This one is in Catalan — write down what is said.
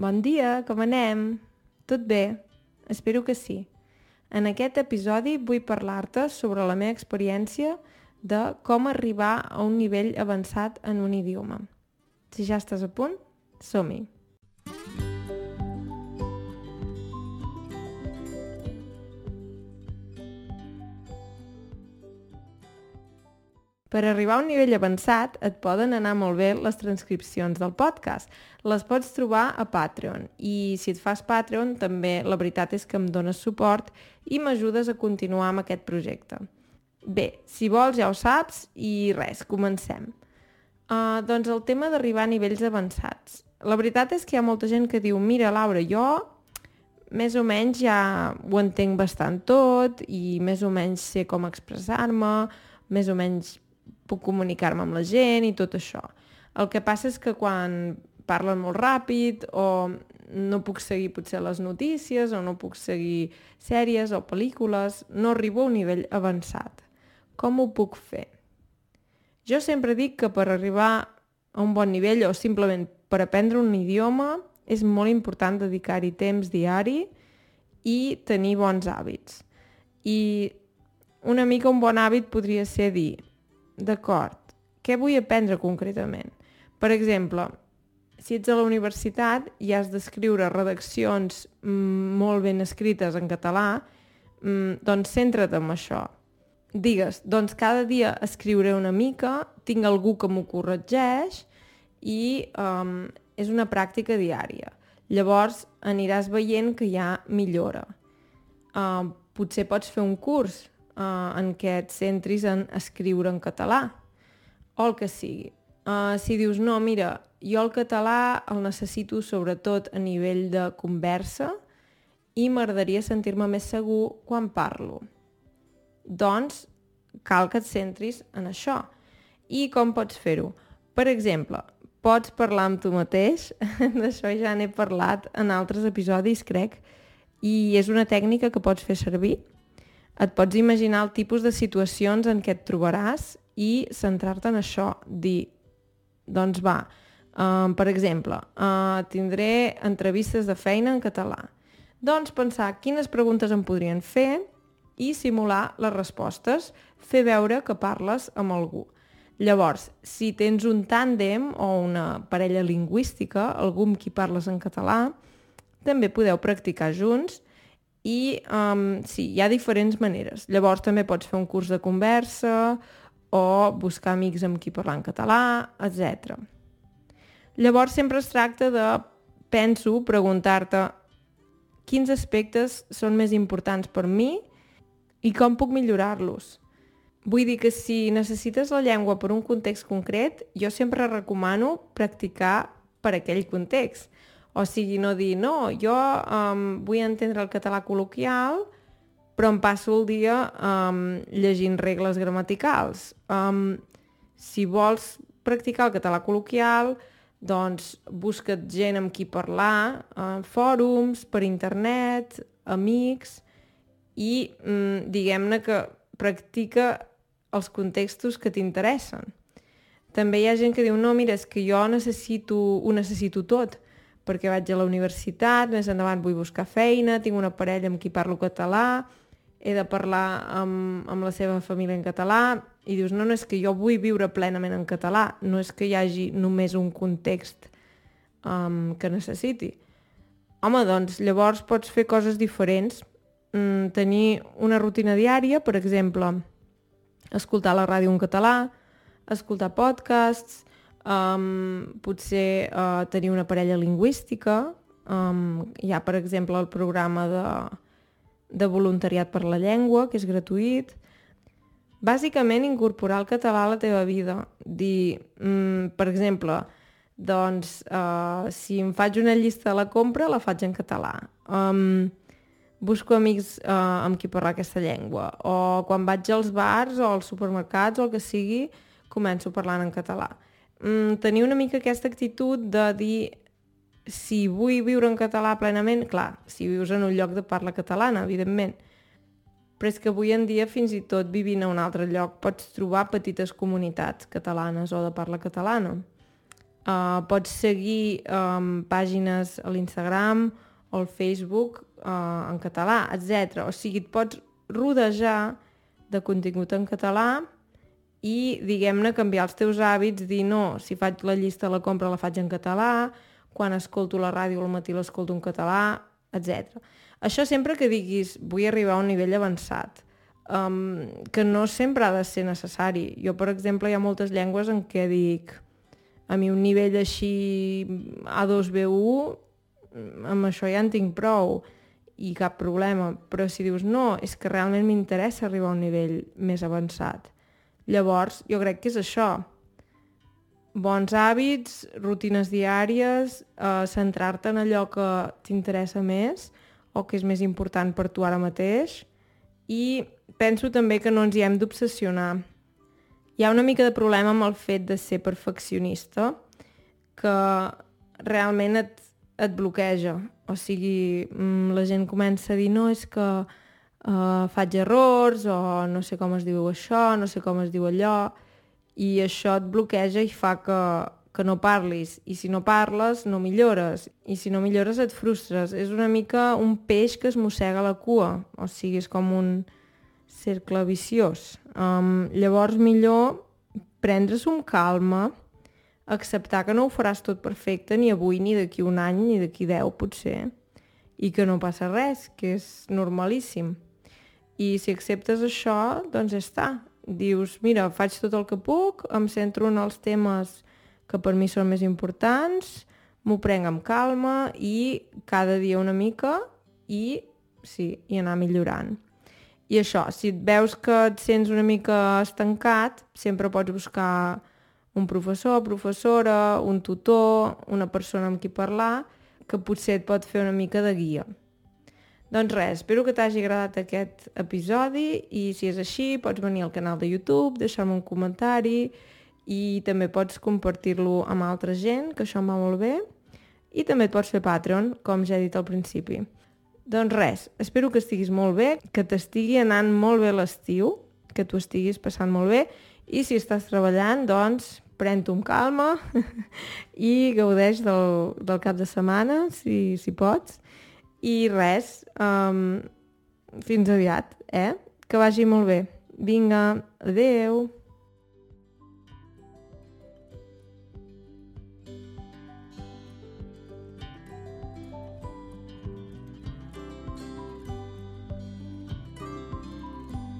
Bon dia, com anem? Tot bé? Espero que sí. En aquest episodi vull parlar-te sobre la meva experiència de com arribar a un nivell avançat en un idioma. Si ja estàs a punt, som-hi! Per arribar a un nivell avançat et poden anar molt bé les transcripcions del podcast. Les pots trobar a Patreon i si et fas Patreon també la veritat és que em dones suport i m'ajudes a continuar amb aquest projecte. Bé, si vols ja ho saps i res, comencem. Uh, doncs el tema d'arribar a nivells avançats. La veritat és que hi ha molta gent que diu mira Laura, jo més o menys ja ho entenc bastant tot i més o menys sé com expressar-me, més o menys puc comunicar-me amb la gent i tot això. El que passa és que quan parlen molt ràpid o no puc seguir potser les notícies o no puc seguir sèries o pel·lícules, no arribo a un nivell avançat. Com ho puc fer? Jo sempre dic que per arribar a un bon nivell o simplement per aprendre un idioma és molt important dedicar-hi temps diari i tenir bons hàbits. I una mica un bon hàbit podria ser dir D'acord. Què vull aprendre concretament? Per exemple, si ets a la universitat i has d'escriure redaccions mm, molt ben escrites en català, mm, doncs centra't en això. Digues, doncs cada dia escriuré una mica, tinc algú que m'ho corregeix i um, és una pràctica diària. Llavors aniràs veient que hi ha millora. Uh, potser pots fer un curs uh, en què et centris en escriure en català o el que sigui. Uh, si dius, no, mira, jo el català el necessito sobretot a nivell de conversa i m'agradaria sentir-me més segur quan parlo. Doncs cal que et centris en això. I com pots fer-ho? Per exemple, pots parlar amb tu mateix, d'això ja n'he parlat en altres episodis, crec, i és una tècnica que pots fer servir et pots imaginar el tipus de situacions en què et trobaràs i centrar-te en això, dir, doncs va, uh, per exemple, uh, tindré entrevistes de feina en català. Doncs pensar quines preguntes em podrien fer i simular les respostes, fer veure que parles amb algú. Llavors, si tens un tàndem o una parella lingüística, algú amb qui parles en català, també podeu practicar junts i um, sí, hi ha diferents maneres. Llavors també pots fer un curs de conversa o buscar amics amb qui parlar en català, etc. Llavors sempre es tracta de, penso, preguntar-te quins aspectes són més importants per mi i com puc millorar-los. Vull dir que si necessites la llengua per un context concret, jo sempre recomano practicar per aquell context. O sigui, no dir, no, jo um, vull entendre el català col·loquial, però em passo el dia um, llegint regles gramaticals. Um, si vols practicar el català col·loquial, doncs busca't gent amb qui parlar, uh, fòrums, per internet, amics, i um, diguem-ne que practica els contextos que t'interessen. També hi ha gent que diu, no, mira, és que jo necessito, ho necessito tot, perquè vaig a la universitat, més endavant vull buscar feina, tinc una parella amb qui parlo català, he de parlar amb, amb la seva família en català, i dius, no, no, és que jo vull viure plenament en català, no és que hi hagi només un context um, que necessiti. Home, doncs, llavors pots fer coses diferents, mm, tenir una rutina diària, per exemple, escoltar la ràdio en català, escoltar podcasts, um, potser uh, tenir una parella lingüística, um, hi ha, per exemple, el programa de, de voluntariat per la llengua, que és gratuït. Bàsicament, incorporar el català a la teva vida. Dir, mm, per exemple, doncs, uh, si em faig una llista de la compra, la faig en català. Um, busco amics uh, amb qui parlar aquesta llengua. O quan vaig als bars o als supermercats o el que sigui, començo parlant en català mm, tenir una mica aquesta actitud de dir si vull viure en català plenament, clar, si vius en un lloc de parla catalana, evidentment, però és que avui en dia fins i tot vivint a un altre lloc pots trobar petites comunitats catalanes o de parla catalana. Uh, pots seguir um, pàgines a l'Instagram o al Facebook uh, en català, etc. O sigui, et pots rodejar de contingut en català i, diguem-ne, canviar els teus hàbits, dir no, si faig la llista de la compra la faig en català, quan escolto la ràdio al matí l'escolto en català, etc. Això sempre que diguis vull arribar a un nivell avançat, um, que no sempre ha de ser necessari. Jo, per exemple, hi ha moltes llengües en què dic a mi un nivell així A2, B1, amb això ja en tinc prou i cap problema. Però si dius no, és que realment m'interessa arribar a un nivell més avançat. Llavors, jo crec que és això. Bons hàbits, rutines diàries, eh, centrar-te en allò que t'interessa més, o que és més important per tu ara mateix i penso també que no ens hi hem d'obsessionar. Hi ha una mica de problema amb el fet de ser perfeccionista que realment et, et bloqueja. O sigui, mm, la gent comença a dir no, és que uh, faig errors o no sé com es diu això, no sé com es diu allò i això et bloqueja i fa que, que no parlis, i si no parles no millores, i si no millores et frustres. És una mica un peix que es mossega la cua, o sigui, és com un cercle viciós. Um, llavors, millor prendre's un calma, acceptar que no ho faràs tot perfecte ni avui, ni d'aquí un any, ni d'aquí deu, potser, i que no passa res, que és normalíssim. I si acceptes això, doncs està. Dius, mira, faig tot el que puc, em centro en els temes que per mi són més importants, m'ho prenc amb calma i cada dia una mica i sí, i anar millorant. I això, si et veus que et sents una mica estancat, sempre pots buscar un professor, professora, un tutor, una persona amb qui parlar, que potser et pot fer una mica de guia. Doncs res, espero que t'hagi agradat aquest episodi i si és així pots venir al canal de YouTube, deixar-me un comentari i també pots compartir-lo amb altra gent, que això em va molt bé, i també et pots fer Patreon, com ja he dit al principi. Doncs res, espero que estiguis molt bé, que t'estigui anant molt bé l'estiu, que tu estiguis passant molt bé, i si estàs treballant, doncs pren-t'ho amb calma i gaudeix del, del cap de setmana, si, si pots. I res, um, fins aviat, eh? Que vagi molt bé. Vinga, adeu!